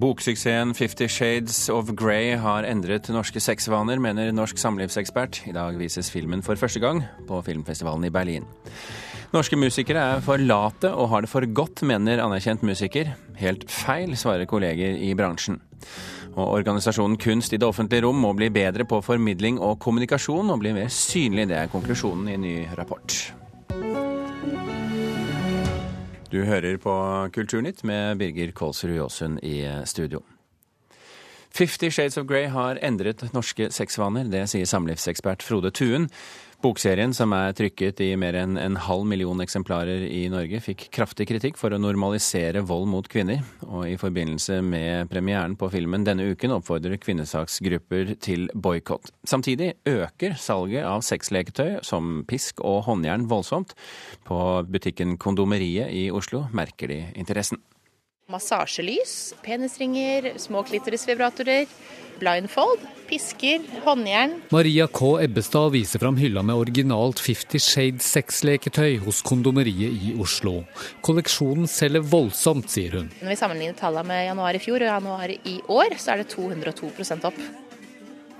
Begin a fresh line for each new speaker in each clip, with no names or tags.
Boksuksessen Fifty Shades of Grey har endret norske sexvaner, mener norsk samlivsekspert. I dag vises filmen for første gang på filmfestivalen i Berlin. Norske musikere er for late og har det for godt, mener anerkjent musiker. Helt feil, svarer kolleger i bransjen. Og organisasjonen Kunst i det offentlige rom må bli bedre på formidling og kommunikasjon, og bli mer synlig. Det er konklusjonen i en ny rapport. Du hører på Kulturnytt med Birger Kålsrud Jåsund i studio. Fifty Shades of Grey har endret norske sexvaner. Det sier samlivsekspert Frode Tuen. Bokserien, som er trykket i mer enn en halv million eksemplarer i Norge, fikk kraftig kritikk for å normalisere vold mot kvinner. Og i forbindelse med premieren på filmen denne uken oppfordrer kvinnesaksgrupper til boikott. Samtidig øker salget av sexleketøy som pisk og håndjern voldsomt. På butikken Kondomeriet i Oslo merker de interessen.
Massasjelys, penisringer, små klitorisvibratorer, blindfold, pisker, håndjern.
Maria K. Ebbestad viser fram hylla med originalt Fifty Shades sexleketøy hos Kondomeriet i Oslo. Kolleksjonen selger voldsomt, sier hun.
Når vi sammenligner tallene med januar i fjor og januar i år, så er det 202% opp.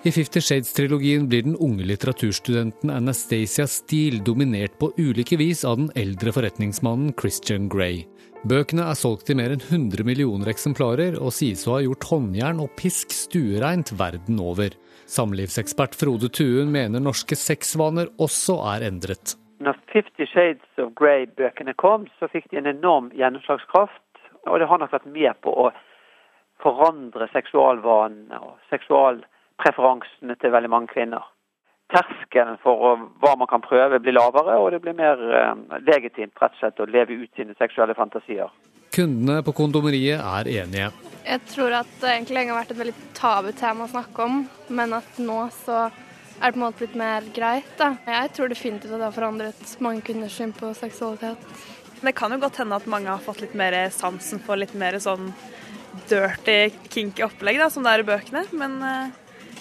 I Fifty Shades-trilogien blir den unge litteraturstudenten Anastacia Steele dominert på ulike vis av den eldre forretningsmannen Christian Grey. Bøkene er solgt i mer enn 100 millioner eksemplarer, og sies å ha gjort håndjern og pisk stuereint verden over. Samlivsekspert Frode Tuen mener norske sexvaner også er endret.
Når Fifty Shades of Grey-bøkene kom, så fikk de en enorm gjennomslagskraft. Og det har nok vært med på å forandre seksualvanene og seksualpreferansene til veldig mange kvinner terskelen for hva man kan prøve blir lavere, og det blir mer eh, legitimt rett og slett å leve ut sine seksuelle fantasier.
Kundene på kondomeriet er enige.
Jeg tror at det egentlig lenge har vært et veldig tabu tema å snakke om, men at nå så er det på en måte blitt mer greit. Da. Jeg tror definitivt at det har forandret mange kvinners syn på seksualitet.
Det kan jo godt hende at mange har fått litt mer sansen for litt mer sånn dirty, kinky opplegg da, som det er i bøkene. Men eh,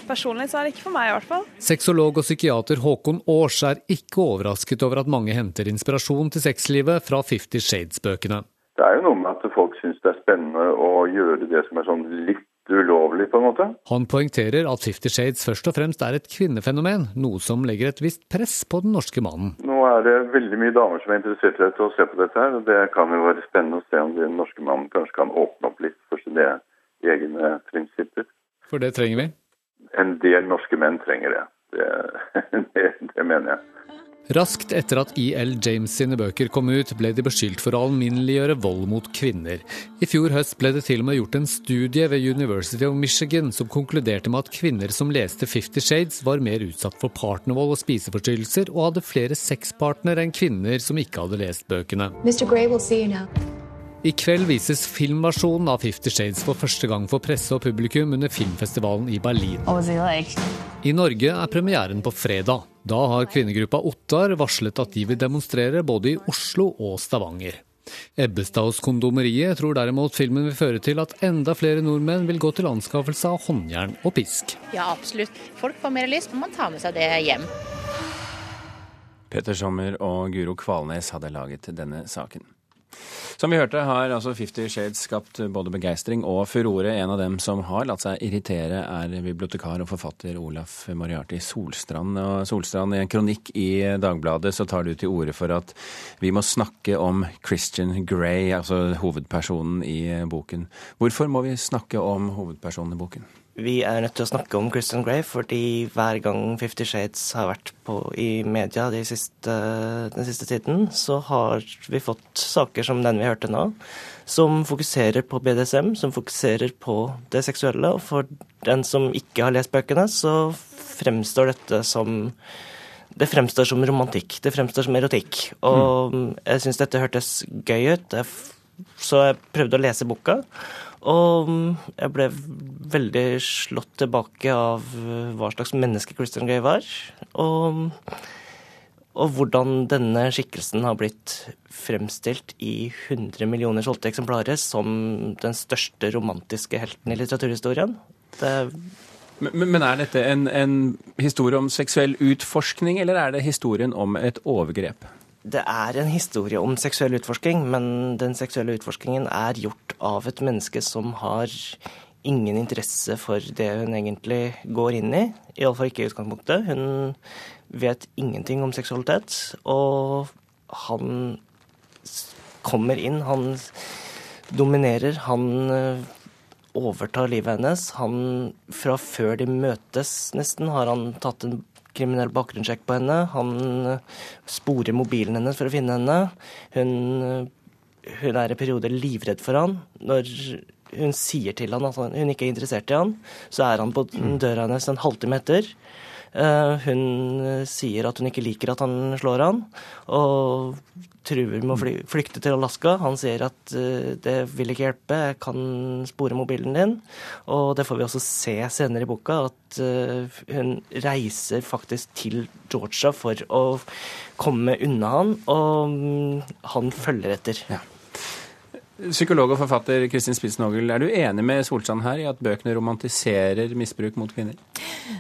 Personlig så er det ikke for meg, i hvert fall.
Sexolog og psykiater Håkon Aars er ikke overrasket over at mange henter inspirasjon til sexlivet fra Fifty Shades-bøkene.
Det er jo noe med at folk syns det er spennende å gjøre det som er sånn litt ulovlig, på en måte.
Han poengterer at Fifty Shades først og fremst er et kvinnefenomen, noe som legger et visst press på den norske mannen.
Nå er det veldig mye damer som er interessert i dette og ser på dette her, og det kan jo være spennende å se om den norske mannen kanskje kan åpne opp litt for sine egne prinsipper.
For det trenger vi?
En del norske menn trenger det. Det, det, det mener jeg.
Raskt etter at E.L. James sine bøker kom ut, ble de beskyldt for å alminneliggjøre vold mot kvinner. I fjor høst ble det til og med gjort en studie ved University of Michigan som konkluderte med at kvinner som leste Fifty Shades, var mer utsatt for partnervold og spiseforstyrrelser, og hadde flere sexpartnere enn kvinner som ikke hadde lest bøkene. Mr. Gray will see you now. I kveld vises filmversjonen av Fifty Shades for første gang for presse og publikum under filmfestivalen i Berlin. Like? I Norge er premieren på fredag. Da har kvinnegruppa Ottar varslet at de vil demonstrere både i Oslo og Stavanger. Ebbestads Kondomeriet tror derimot filmen vil føre til at enda flere nordmenn vil gå til anskaffelse av håndjern og pisk.
Ja, absolutt. Folk får mer lyst, men man tar med seg det hjem.
Peter Sommer og Guro Kvalnes hadde laget denne saken. Som vi hørte, har altså Fifty Shades skapt både begeistring og furore. En av dem som har latt seg irritere, er bibliotekar og forfatter Olaf Moriarty Solstrand. Og Solstrand, i en kronikk i Dagbladet så tar du til orde for at vi må snakke om Christian Grey, altså hovedpersonen i boken. Hvorfor må vi snakke om hovedpersonen i boken?
Vi er nødt til å snakke om Christian Grey, fordi hver gang Fifty Shades har vært på, i media de siste, den siste tiden, så har vi fått saker som den vi hørte nå, som fokuserer på BDSM, som fokuserer på det seksuelle. Og for den som ikke har lest bøkene, så fremstår dette som det fremstår som romantikk. Det fremstår som erotikk. Og mm. jeg syns dette hørtes gøy ut, så jeg prøvde å lese boka. Og mm, jeg ble veldig slått tilbake av eh, hva slags menneske Christian Grey var. Og, og, hvordan denne skikkelsen har blitt fremstilt i 100 millioner solgte eksemplarer som den største romantiske helten i litteraturhistorien. Det
men, men er dette en, en historie om seksuell utforskning, eller er det historien om et overgrep?
Det er en historie om seksuell utforsking, men den seksuelle utforskingen er gjort av et menneske som har ingen interesse for det hun egentlig går inn i. Iallfall ikke i utgangspunktet. Hun vet ingenting om seksualitet. Og han kommer inn, han dominerer, han eh, overtar livet hennes. Han, fra før de møtes nesten, har han tatt en kriminell bakgrunnssjekk på henne. Han eh, sporer mobilen hennes for å finne henne. Hun, eh, hun er i perioder livredd for han. Når hun sier til han at hun ikke er interessert i han, så er han på døra hennes en halvtime etter. Eh, hun sier at hun ikke liker at han slår han, og truer med å flykte til Alaska. Han sier at uh, det vil ikke hjelpe, jeg kan spore mobilen din. Og det får vi også se senere i boka, at hun reiser faktisk til Georgia for å komme unna han, og um, han følger etter. Ja.
Psykolog og forfatter Kristin Spitz-Nogel, er du enig med Solsand her i at bøkene romantiserer misbruk mot kvinner?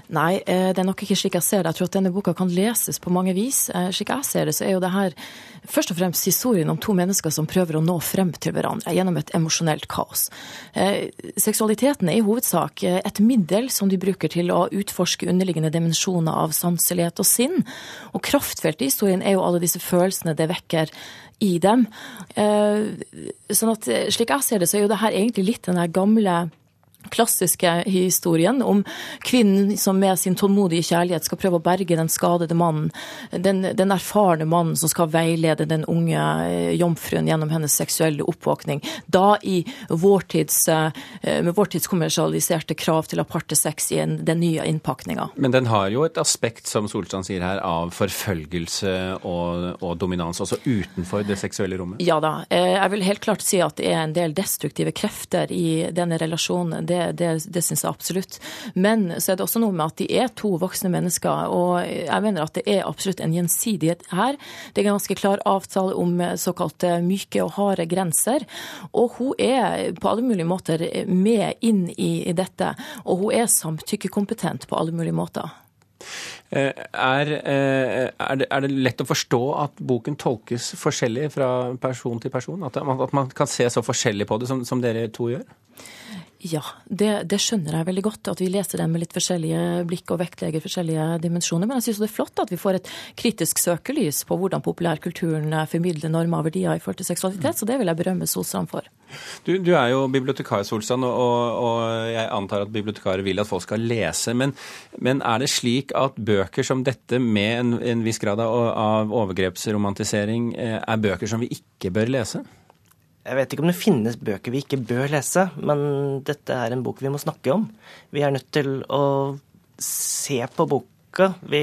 Nei, eh, det er nok ikke slik jeg ser det. Jeg tror at denne boka kan leses på mange vis. Eh, slik jeg ser det, så er jo det her først og fremst historien om to mennesker som prøver å nå frem til hverandre gjennom et emosjonelt kaos. Eh, seksualiteten er i hovedsak et middel som de bruker til å utforske underliggende dimensjoner av sanselighet og sinn. Og kraftfeltet i historien er jo alle disse følelsene det vekker i dem. Sånn at Slik jeg ser det, så er jo det her egentlig litt den der gamle klassiske historien om kvinnen som med sin tålmodige kjærlighet skal prøve å berge den skadede mannen. Den, den erfarne mannen som skal veilede den unge eh, jomfruen gjennom hennes seksuelle oppvåkning. Da i vårtids, med med vårtidskommersialiserte krav til aparte sex i en, den nye innpakninga.
Men den har jo et aspekt, som Solstrand sier her, av forfølgelse og, og dominans, også utenfor det seksuelle rommet?
Ja da. Eh, jeg vil helt klart si at det er en del destruktive krefter i denne relasjonen det, det, det syns jeg absolutt. Men så er det også noe med at de er to voksne mennesker, og jeg mener at det er absolutt en gjensidighet her. Det er en ganske klar avtale om såkalte myke og harde grenser. Og hun er på alle mulige måter med inn i, i dette, og hun er samtykkekompetent på alle mulige måter.
Eh, er, eh, er, det, er, det, lett å forstå at boken tolkes forskjellig fra person til person? At, at man kan se så forskjellig på det som, som dere to gjør?
Ja, det, det, skjønner jeg veldig godt. At vi leser den med litt forskjellige blikk og vektlegger forskjellige dimensjoner. Men jeg syns det er flott at vi får et kritisk søkelys på hvordan populærkulturen formidler normer og verdier i forhold til seksualitet. Så det vil jeg berømme Solstrand for.
Du, du, er jo bibliotekar, Solstrand, og, og, jeg antar at bibliotekarer vil at folk skal lese. Men, men, er det slik at bøker som dette, med en, en viss grad av, av overgrepsromantisering, eh, er bøker som vi ikke bør lese?
Jeg vet ikke om det finnes bøker vi ikke bør lese, men dette er en bok vi må snakke om. Vi er nødt til å se på boka. Vi,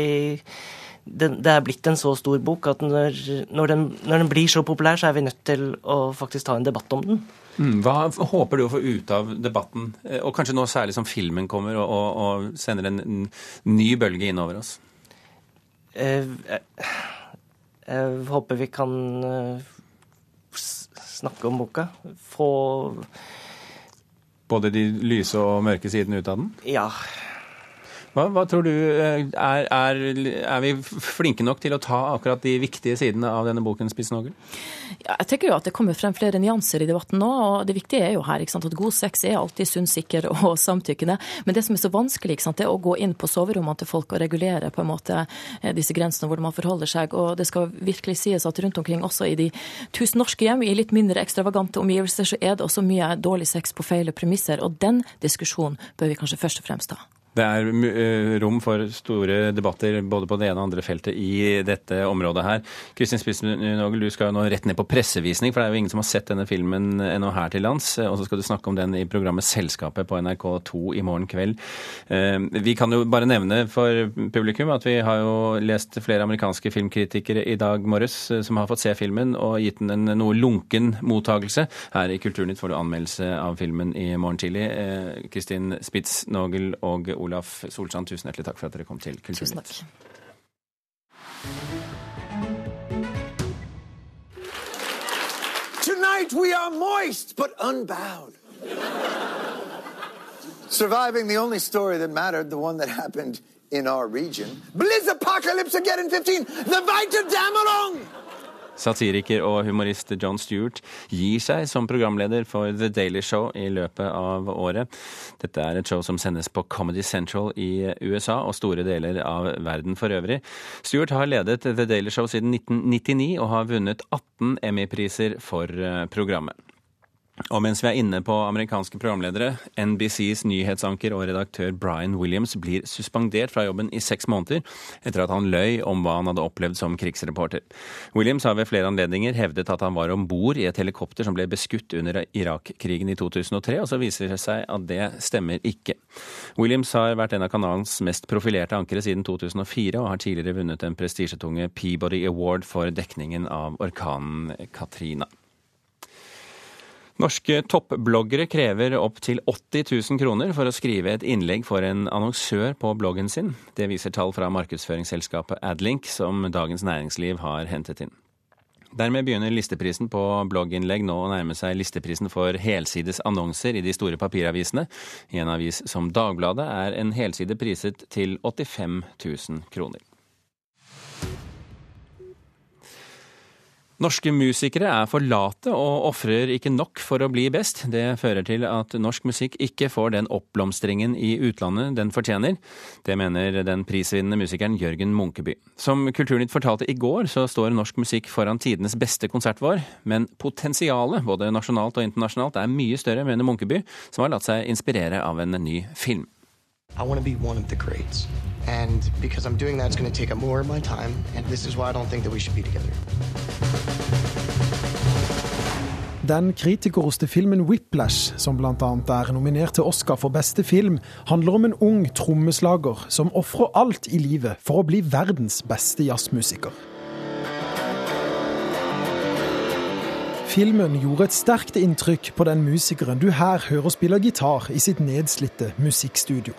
det, det, er blitt en så stor bok at når, når, den, når, den, blir så populær, så er vi nødt til å faktisk ta en debatt om den.
Mm, hva håper du å få ut av debatten, eh, og kanskje nå særlig som filmen kommer og, og, og sender en ny bølge innover oss?
Jeg, eh, jeg, jeg håper vi kan eh, snakke om boka. Få
Både de lyse og mørke sidene ut av den?
Ja.
Hva, hva tror du, eh, er, er, er, vi flinke nok til å ta akkurat de viktige sidene av denne boken 'Spissnogel'?
Ja, jeg tenker jo at det kommer frem flere nyanser i debatten nå. og Det viktige er jo her sant, at god sex er alltid sunn, sikker og samtykkende. Men det som er så vanskelig, sant, er å gå inn på soverommene til folk og regulere på en måte eh, disse grensene, hvordan man forholder seg. Og det skal virkelig sies at rundt omkring, også i de tusen norske hjem, i litt mindre ekstravagante omgivelser, så er det også mye dårlig sex på feil premisser. Og den diskusjonen bør vi kanskje først og fremst ta.
Det er eh, rom for store debatter både på det ene og andre feltet i dette området her. Kristin Spitsnogel, du skal jo nå rett ned på pressevisning, for det er jo ingen som har sett denne filmen ennå her til lands. Og så skal du snakke om den i programmet Selskapet på NRK2 i morgen kveld. Eh, vi kan jo bare nevne for publikum at vi har jo lest flere amerikanske filmkritikere i dag morges eh, som har fått se filmen og gitt den en noe lunken mottagelse. Her i Kulturnytt får du anmeldelse av filmen i morgen tidlig. Kristin Spitz-Nogel og Ole Olaf Solsand, tusen hjertelig takk for at dere kom til Kulturnytt. Tonight we are moist but unbowed. Surviving the only story that mattered, the one that happened in our region. Blizz apocalypse again in 15. The Weiter Damelung! Satiriker og humorist John Stewart gir seg som programleder for The Daily Show i løpet av året. Dette er et show som sendes på Comedy Central i USA og store deler av verden for øvrig. Stewart har ledet The Daily Show siden 1999 og har vunnet 18 Emmy-priser for eh, programmet. Og mens vi er inne på amerikanske programledere, NBCs nyhetsanker og redaktør Brian Williams blir suspendert fra jobben i seks måneder etter at han løy om hva han hadde opplevd som krigsreporter. Williams har ved flere anledninger hevdet at han var om bord i et helikopter som ble beskutt under Irak-krigen i 2003, og så viser det seg at det stemmer ikke. Williams har vært en av kanalens mest profilerte ankere siden 2004, og har tidligere vunnet den prestisjetunge Peabody Award for dekningen av orkanen Katrina. Norske toppbloggere krever opptil 80 000 kroner for å skrive et innlegg for en annonsør på bloggen sin. Det viser tall fra markedsføringsselskapet Adlink, som Dagens Næringsliv har hentet inn. Dermed begynner listeprisen på blogginnlegg nå å nærme seg listeprisen for helsides annonser i de store papiravisene. I en avis som Dagbladet er en helside priset til 85 000 kroner. Norske musikere er for late og ofrer ikke nok for å bli best. Det fører til at norsk musikk ikke får den oppblomstringen i utlandet den fortjener. Det mener den prisvinnende musikeren Jørgen Munkeby. Som Kulturnytt fortalte i går, så står norsk musikk foran tidenes beste konsertvår. Men potensialet, både nasjonalt og internasjonalt, er mye større, mener Munkeby, som har latt seg inspirere av en ny film.
I want to be one of the greats. And because I'm doing that, it's going to take up more of my time. And this is why I don't think that we should be together.
Den kritikerroste filmen 'Whiplash', som bl.a. er nominert til Oscar for beste film, handler om en ung trommeslager som ofrer alt i livet for å bli verdens beste jazzmusiker. Filmen gjorde et sterkt inntrykk på den musikeren du her hører spiller gitar i sitt nedslitte musikkstudio.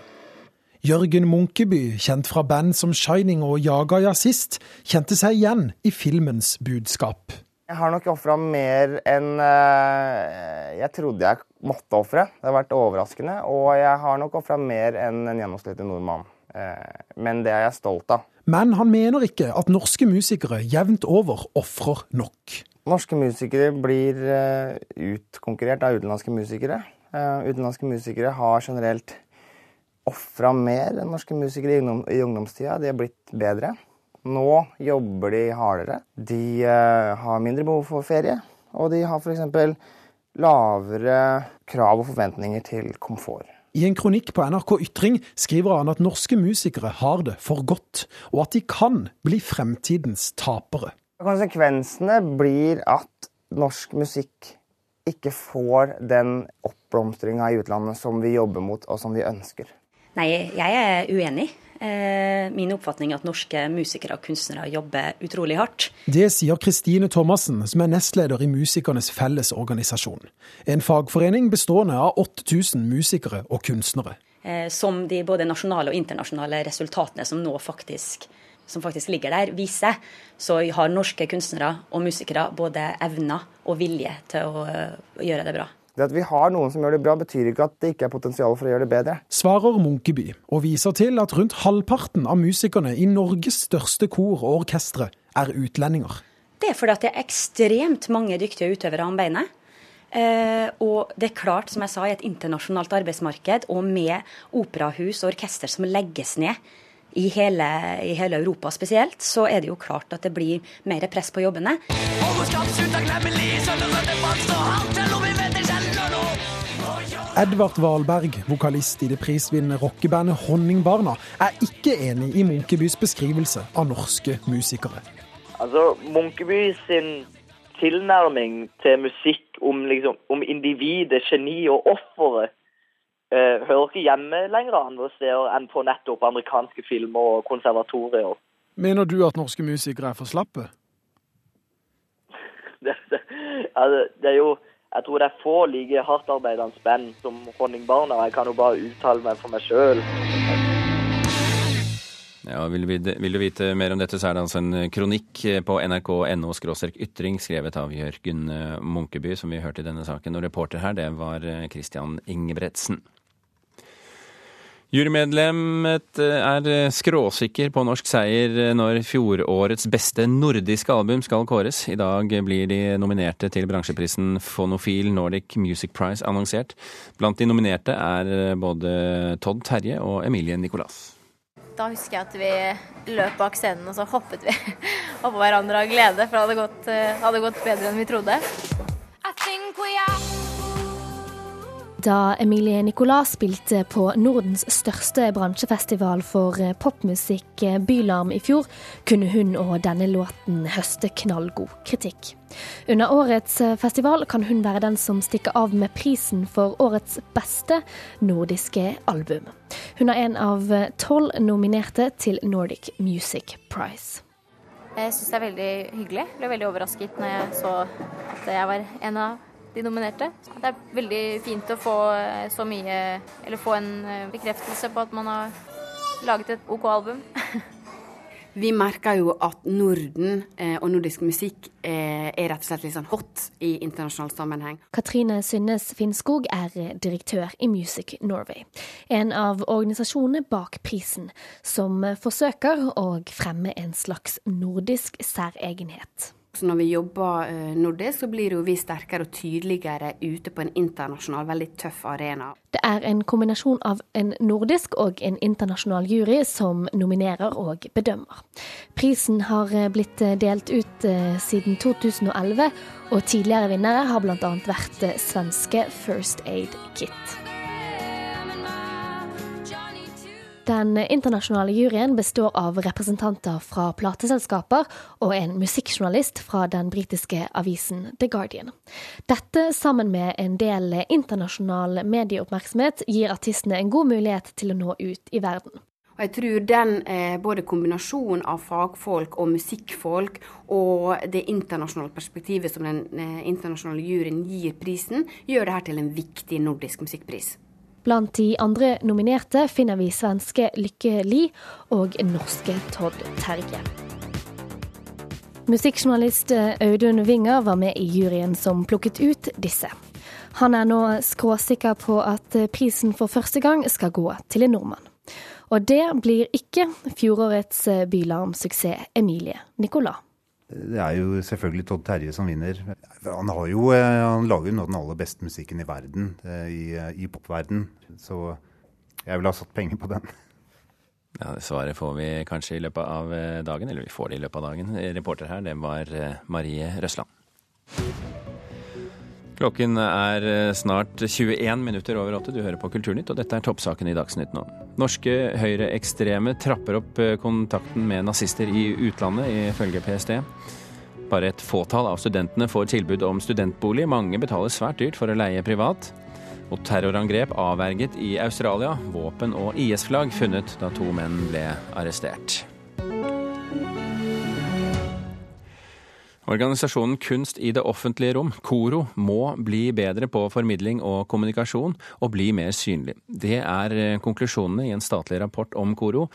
Jørgen Munkeby, kjent fra band som Shining og Jaga Jazzist, kjente seg igjen i filmens budskap.
Jeg har nok ofra mer enn uh, jeg trodde jeg måtte ofre. Det har vært overraskende. Og jeg har nok ofra mer enn en gjennomsnittlig nordmann. Uh, men det er jeg stolt av.
Men han mener ikke at norske musikere jevnt over ofrer nok.
Norske musikere blir uh, utkonkurrert av utenlandske musikere. utenlandske musikere har generelt ofra mer enn norske musikere i, ungdom, i ungdomstida. De er blitt bedre. Nå jobber de hardere. De uh, har mindre behov for ferie. Og de har f.eks. lavere krav og forventninger til komfort.
I en kronikk på NRK Ytring skriver han at norske musikere har det for godt, og at de kan bli fremtidens tapere.
Konsekvensene blir at norsk musikk ikke får den oppblomstringa i utlandet som vi jobber mot, og som vi ønsker.
Nei, jeg er uenig. Eh, min oppfatning er at norske musikere og kunstnere jobber utrolig hardt.
Det sier Kristine Thomassen, som er nestleder i Musikernes Fellesorganisasjon. En fagforening bestående av 8000 musikere og kunstnere.
Eh, som de både nasjonale og internasjonale resultatene som nå faktisk, som faktisk ligger der, viser, så har norske kunstnere og musikere både evner og vilje til å gjøre det bra.
Det at vi har noen som gjør det bra, betyr ikke at det ikke er potensial for å gjøre det bedre.
Svarer Munkeby, og viser til at rundt halvparten av musikerne i Norges største kor og orkestre er utlendinger.
Det er fordi at det er ekstremt mange dyktige utøvere om beinet. Eh, og det er klart, som jeg sa, i et internasjonalt arbeidsmarked og med operahus og orkester som legges ned i hele, i hele, Europa spesielt, så er det jo klart at det blir mer press på jobbene.
Edvard Valberg, vokalist i det prisvinnende rockebandet Honningbarna, er ikke enig i Munkebys beskrivelse av norske musikere.
Altså, Munkeby sin tilnærming til musikk om, liksom, om individet, geni og offeret uh, hører ikke hjemme lenger andre steder enn på nettopp amerikanske filmer og konservatorier.
Mener du at norske musikere er for slappe?
det, det, altså, det er jo jeg tror det er få like hardtarbeidende band som Honningbarna. Jeg kan jo bare uttale meg for meg sjøl.
Ja, vil, vil, du vite mer om dette, så er det altså en kronikk på nrk.no ytring, skrevet av Jørgen eh, Munkeby, som vi hørte i denne saken. Og reporter her, det var eh, Christian Ingebretsen. Jurymedlemmet er skråsikker på norsk seier når fjorårets beste nordiske album skal kåres. I dag blir de nominerte til bransjeprisen Fonofil Nordic Music Prize annonsert. Blant de nominerte er både Todd Terje og Emilie Nicolas.
Da husker jeg at vi løp bak scenen, og så hoppet vi oppå hverandre av glede, for det hadde gått, hadde gått bedre enn vi trodde.
Da Emilie Nicolas spilte på Nordens største bransjefestival for popmusikk, Bylarm, i fjor, kunne hun og denne låten høste knallgod kritikk. Under årets festival kan hun være den som stikker av med prisen for årets beste nordiske album. Hun er en av tolv nominerte til Nordic Music Prize.
Jeg syns det er veldig hyggelig. Jeg ble veldig overrasket når jeg så at jeg var en av de nominerte. Det er veldig fint å få eh, så mye Eller få en eh, bekreftelse på at man har laget et OK album.
Vi merker jo at Norden eh, og nordisk musikk er rett og slett litt sånn hot i internasjonal sammenheng.
Katrine Synnes Finnskog er direktør i Music Norway, en av organisasjonene bak prisen, som forsøker å fremme en slags nordisk særegenhet.
Så når vi jobber eh, nordisk, så blir jo vi sterkere og tydeligere ute på en internasjonal, veldig tøff arena.
Det er en kombinasjon av en nordisk og en internasjonal jury som nominerer og bedømmer. Prisen har eh, blitt eh, delt ut siden 2011, og tidligere vinnere har bl.a. vært svenske First Aid Kit. Den internasjonale juryen består av representanter fra plateselskaper og en musikkjournalist fra den britiske avisen The Guardian. Dette, sammen med en del internasjonal medieoppmerksomhet, gir artistene en god mulighet til å nå ut i verden.
Og jeg tror den eh, både kombinasjonen av fagfolk og musikkfolk og det internasjonale perspektivet som den eh, internasjonale juryen gir prisen, gjør dette til en viktig nordisk musikkpris.
Blant de andre nominerte finner vi svenske Lykke Li og norske Todd Terje. Musikkjournalist Audun Winger var med i juryen som plukket ut disse. Han er nå skråsikker på at prisen for første gang skal gå til en nordmann. Og det blir ikke fjorårets Bylarm-suksess Emilie Nicolas.
Det er jo selvfølgelig Todd Terje som vinner. Han, jo, eh, han lager jo av den aller beste musikken i verden, eh, i, eh, i popverden. Så jeg ville ha satt penger på den.
Ja, Svaret får vi kanskje i løpet av dagen, eller vi får det i løpet av dagen. Reporter her, det var Marie Røsland. Klokken er snart 21 minutter over åtte. Du hører på Kulturnytt, og dette er toppsaken i Dagsnytt nå. Norske høyreekstreme trapper opp kontakten med nazister i utlandet, ifølge PST. Bare et fåtall av studentene får tilbud om studentbolig. Mange betaler svært dyrt for å leie privat. Og terrorangrep avverget i Australia. Våpen og IS-flagg funnet da to menn ble arrestert. Organisasjonen Kunst i det offentlige rom, KORO, må bli bedre på formidling og kommunikasjon, og bli mer synlig. Det er eh, konklusjonene i en statlig rapport om KORO.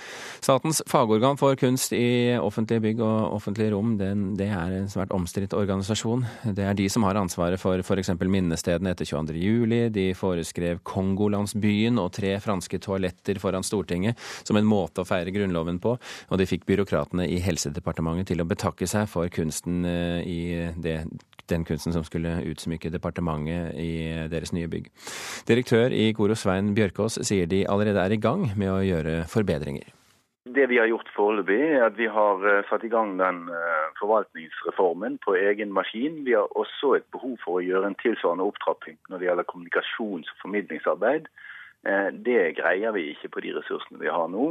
Statens fagorgan for kunst i offentlige bygg og offentlige rom, det er en svært omstridt organisasjon. Det er de som har ansvaret for f.eks. minnestedene etter 22. juli. De foreskrev Kongolandsbyen og tre franske toaletter foran Stortinget som en måte å feire Grunnloven på, og de fikk byråkratene i Helsedepartementet til å betakke seg for kunsten eh, i det, den kunsten som skulle utsmykke departementet i deres nye bygg. Direktør i Koro Svein Bjørkås sier de allerede er i gang med å gjøre forbedringer.
Det vi har gjort foreløpig, er at vi har eh, satt i gang den eh, forvaltningsreformen på egen maskin. Vi har også et behov for å gjøre en tilsvarende opptrapping når det gjelder kommunikasjons- og formidlingsarbeid. Eh, det greier vi ikke på de ressursene vi har nå.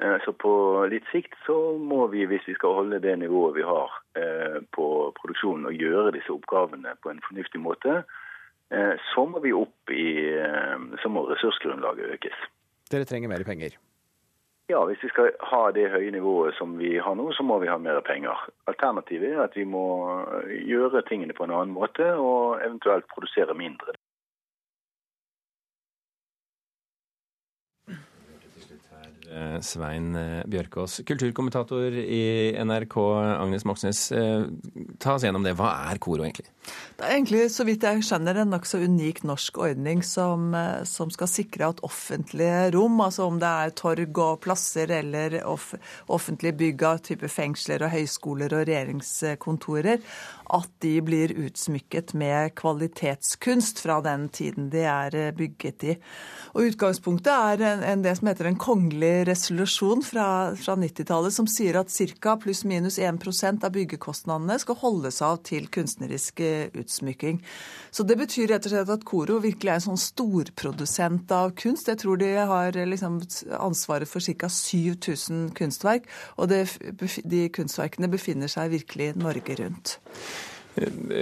Eh, så på litt sikt så må vi, hvis vi skal holde det nivået vi har eh, på produksjonen og gjøre disse oppgavene på en fornuftig måte, eh, så må vi opp i Så må ressursgrunnlaget økes.
Dere trenger mer penger?
Ja, hvis vi skal ha det høye nivået som vi har nå, så må vi ha mer penger. Alternativet er at vi må gjøre tingene på en annen måte og eventuelt produsere mindre.
Eh, Svein eh, Bjørkås. Kulturkommentator i NRK, Agnes Moxnes. Eh, ta oss gjennom det. Hva er Koro egentlig?
Det er egentlig, så vidt jeg skjønner, en nokså unik norsk ordning som, eh, som, skal sikre at offentlige rom, altså om det er torg og plasser eller off, offentlige bygg av type fengsler og høyskoler og regjeringskontorer, at de blir utsmykket med kvalitetskunst fra den tiden de er eh, bygget i. Og Utgangspunktet er en, en, det som heter en kongelig resolusjon fra, fra 90-tallet, som sier at ca. pluss-minus 1% av byggekostnadene skal holdes av til kunstnerisk utsmykking. Så Det betyr rett og slett at Koro virkelig er en sånn storprodusent av kunst. Jeg tror de har liksom ansvaret for ca. 7000 kunstverk, og det, de kunstverkene befinner seg virkelig Norge rundt.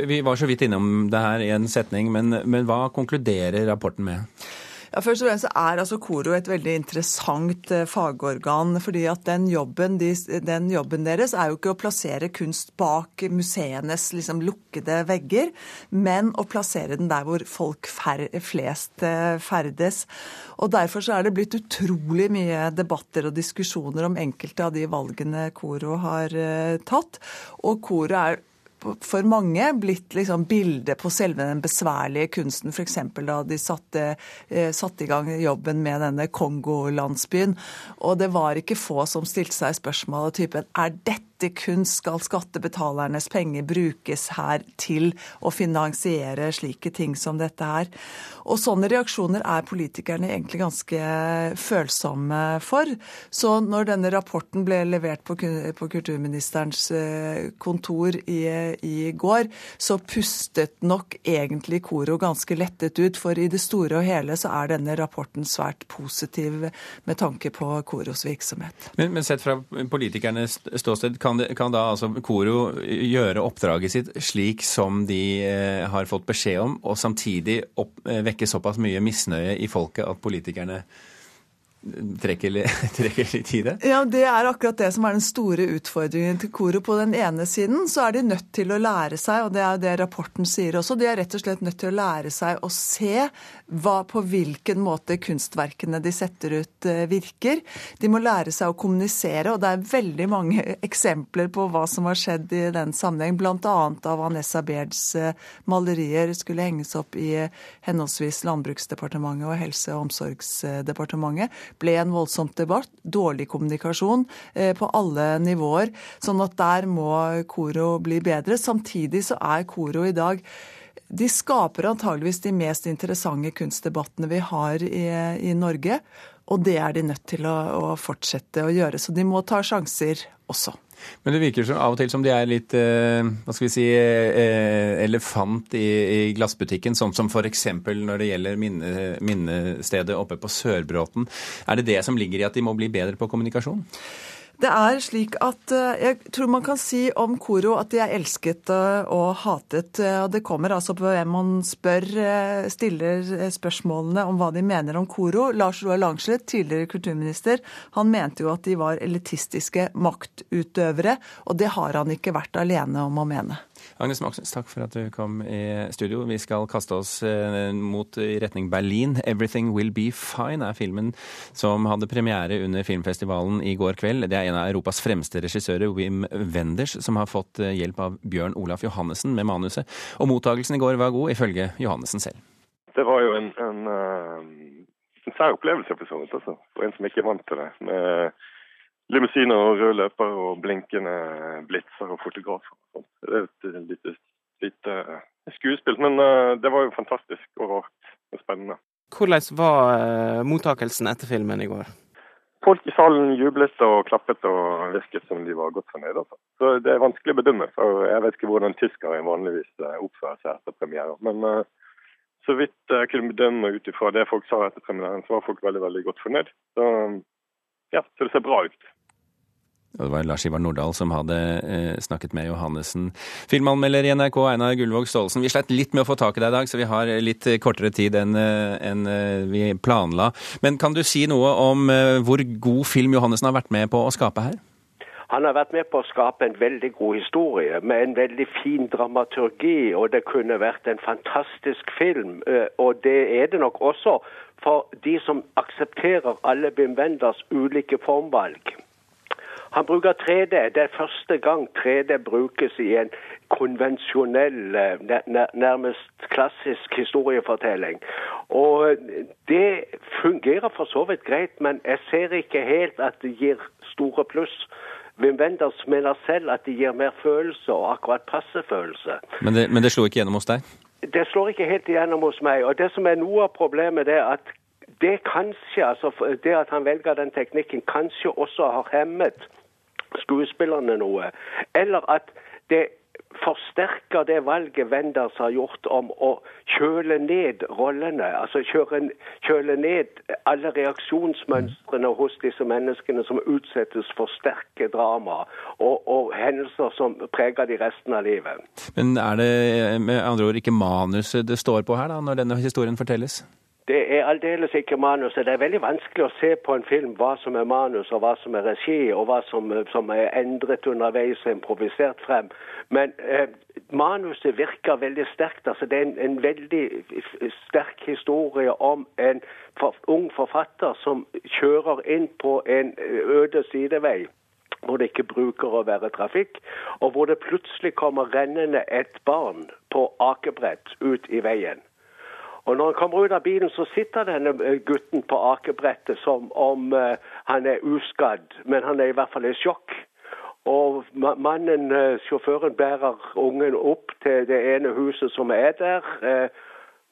Vi var så vidt innom det her i en setning, men, men hva konkluderer rapporten med?
Ja, først og fremst er altså Koro et veldig interessant eh, fagorgan. fordi at den jobben, de, den jobben, deres er jo ikke å plassere kunst bak museenes liksom, lukkede vegger, men å plassere den der hvor folk fer, flest eh, ferdes. Og Derfor så er det blitt utrolig mye debatter og diskusjoner om enkelte av de valgene Koro har uh, tatt. Og Koro er for mange blitt liksom bildet på selve den besværlige kunsten. F.eks. da de satte, eh, satte, i gang jobben med denne Kongo-landsbyen. Og det var ikke få som stilte seg spørsmålet typen er dette kunst skal skattebetalernes penger brukes her til å finansiere slike ting som dette her. Og sånne reaksjoner er politikerne egentlig ganske følsomme for. Så når denne rapporten ble levert på, kulturministerens eh, kontor i, i går, så pustet nok egentlig Koro ganske lettet ut. For i det store og hele så er denne rapporten svært positiv med tanke på Koros virksomhet.
Men, men sett fra politikernes ståsted, kan kan, de, kan da altså Koro gjøre oppdraget sitt slik som de eh, har fått beskjed om, og samtidig opp, eh, vekke såpass mye misnøye i folket at politikerne trekker, trekker litt i det?
Ja, Det er akkurat det som er den store utfordringen til Koro. På den ene siden så er de nødt til å lære seg, og det er det rapporten sier også, de er rett og slett nødt til å lære seg å se hva, på hvilken måte kunstverkene de setter ut, eh, virker. De må lære seg å kommunisere, og det er veldig mange eksempler på hva som har skjedd i den sammenheng. Bl.a. av Vanessa Bairds eh, malerier skulle henges opp i henholdsvis Landbruksdepartementet og Helse- og omsorgsdepartementet ble en voldsomt debatt. Dårlig kommunikasjon eh, på alle nivåer. Sånn at der må Koro bli bedre. Samtidig så er Koro i dag de skaper antageligvis de mest interessante kunstdebattene vi har i, i Norge. Og det er de nødt til å, å fortsette å gjøre. Så de må ta sjanser også.
Men det virker av og til som de er litt eh, hva skal vi si, eh, elefant i, glassbutikken, sånn som f.eks. når det gjelder minne, minnestedet oppe på Sørbråten. Er det det som ligger i at de må bli bedre på kommunikasjon?
Det er slik at eh, Jeg tror man kan si om Koro at de er elsket eh, og hatet. Eh, og Det kommer altså på hvem man spør, stiller spørsmålene om hva de mener om Koro. Lars Roar Langslet, tidligere kulturminister, han mente jo at de var elitistiske maktutøvere. Og det har han ikke vært alene om å mene.
Agnes Moxnes, takk for at du kom i studio. Vi skal kaste oss eh, mot i retning Berlin. 'Everything Will Be Fine' er filmen som hadde premiere under filmfestivalen i går kveld. Det er en av Europas fremste regissører, Wim Wenders, som har fått eh, hjelp av Bjørn Olaf Johannessen med manuset. Og mottagelsen i går var god, ifølge Johannessen selv.
Det var jo en, en, eh, en sær opplevelse for så vidt, altså. For en som ikke er vant til det. med limousiner og røde løper og blinkende blitzer og fotografer. Et lite, lite skuespill, men eh, det var jo fantastisk og rart og spennende.
Hvordan var eh, mottakelsen etter filmen i går?
Folk i salen jublet og klappet og virket som de var godt fornøyd. Altså. Så Det er vanskelig å bedømme, for jeg vet ikke hvordan tyskere vanligvis eh, oppfører seg etter premierer. Men så vidt jeg kunne bedømme ut ifra det folk sa etter premieren, så var folk veldig veldig godt fornøyd. Så ja, så det ser bra ut.
Og det var Lars Ivar Nordahl som hadde eh, snakket med Johannessen. Filmanmelder i NRK, Einar Gullvåg Staalesen. Vi sleit litt med å få tak i deg i dag, så vi har litt kortere tid enn eh, en eh, vi planla. Men kan du si noe om eh, hvor god film Johannessen har vært med på å skape her?
Han har vært med på å skape en veldig god historie med en veldig fin dramaturgi, og det kunne vært en fantastisk film. Eh, og det er det nok også for de som aksepterer alle Bim Wenders ulike formvalg. Han bruker 3D. Det er første gang 3D brukes i en konvensjonell, eh, nærmest klassisk historiefortelling. Og det fungerer for så vidt greit, men jeg ser ikke helt at det gir store pluss. Wim Wenders mener selv at det gir mer følelse, og akkurat passe følelse.
Men det, men det slo ikke gjennom hos deg?
Det slår ikke helt igjennom hos meg. Og det som er noe av problemet, det er at det kanskje, altså det at han velger den teknikken, kanskje også har hemmet skuespillerne noe. Eller at det forsterker det valget Wenders har gjort om å kjøle ned rollene. Altså kjøre, kjøle ned alle reaksjonsmønstrene hos disse menneskene som utsettes for sterke drama og, og hendelser som preger de resten av livet.
Men er det med andre ord ikke manuset det står på her, da, når denne historien fortelles?
Det er aldeles ikke manuset. Det er veldig vanskelig å se på en film hva som er manus, og hva som er regi, og hva som, som er endret underveis og improvisert frem. Men eh, manuset virker veldig sterkt. altså Det er en, en veldig sterk historie om en for, ung forfatter som kjører inn på en øde sidevei hvor det ikke bruker å være trafikk, og hvor det plutselig kommer rennende et barn på akebrett ut i veien. Og når han kommer ut av bilen, så sitter denne eh, gutten på akebrettet som om uh, han er uskadd, men han er i hvert fall i sjokk. Og mannen, uh, sjåføren, bærer ungen opp til det ene huset som er der.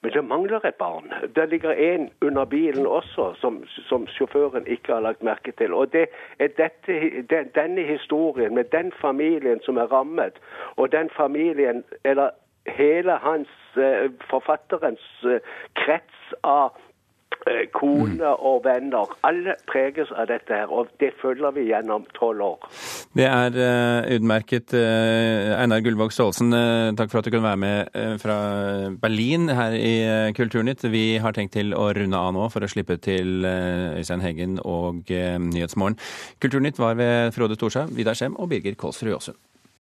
Men det mangler et barn. Det ligger en under bilen også, som, som sjåføren ikke har lagt merke til. Og det er dette, den, denne historien med den familien som er rammet, og den familien, eller hele hans, eh, forfatterens eh, krets av eh, kone og venner. Alle preges av dette her, og det følger vi gjennom tolv år.
Det er uh, utmerket. Einar Gullvåg Staalesen, takk for at du kunne være med fra Berlin her i Kulturnytt. Vi har tenkt til å runde av nå for å slippe til Øystein Heggen og Nyhetsmorgen. Kulturnytt var ved Frode Thorshaug, Vidar Skjem og Birger Kolsrud Jåsund.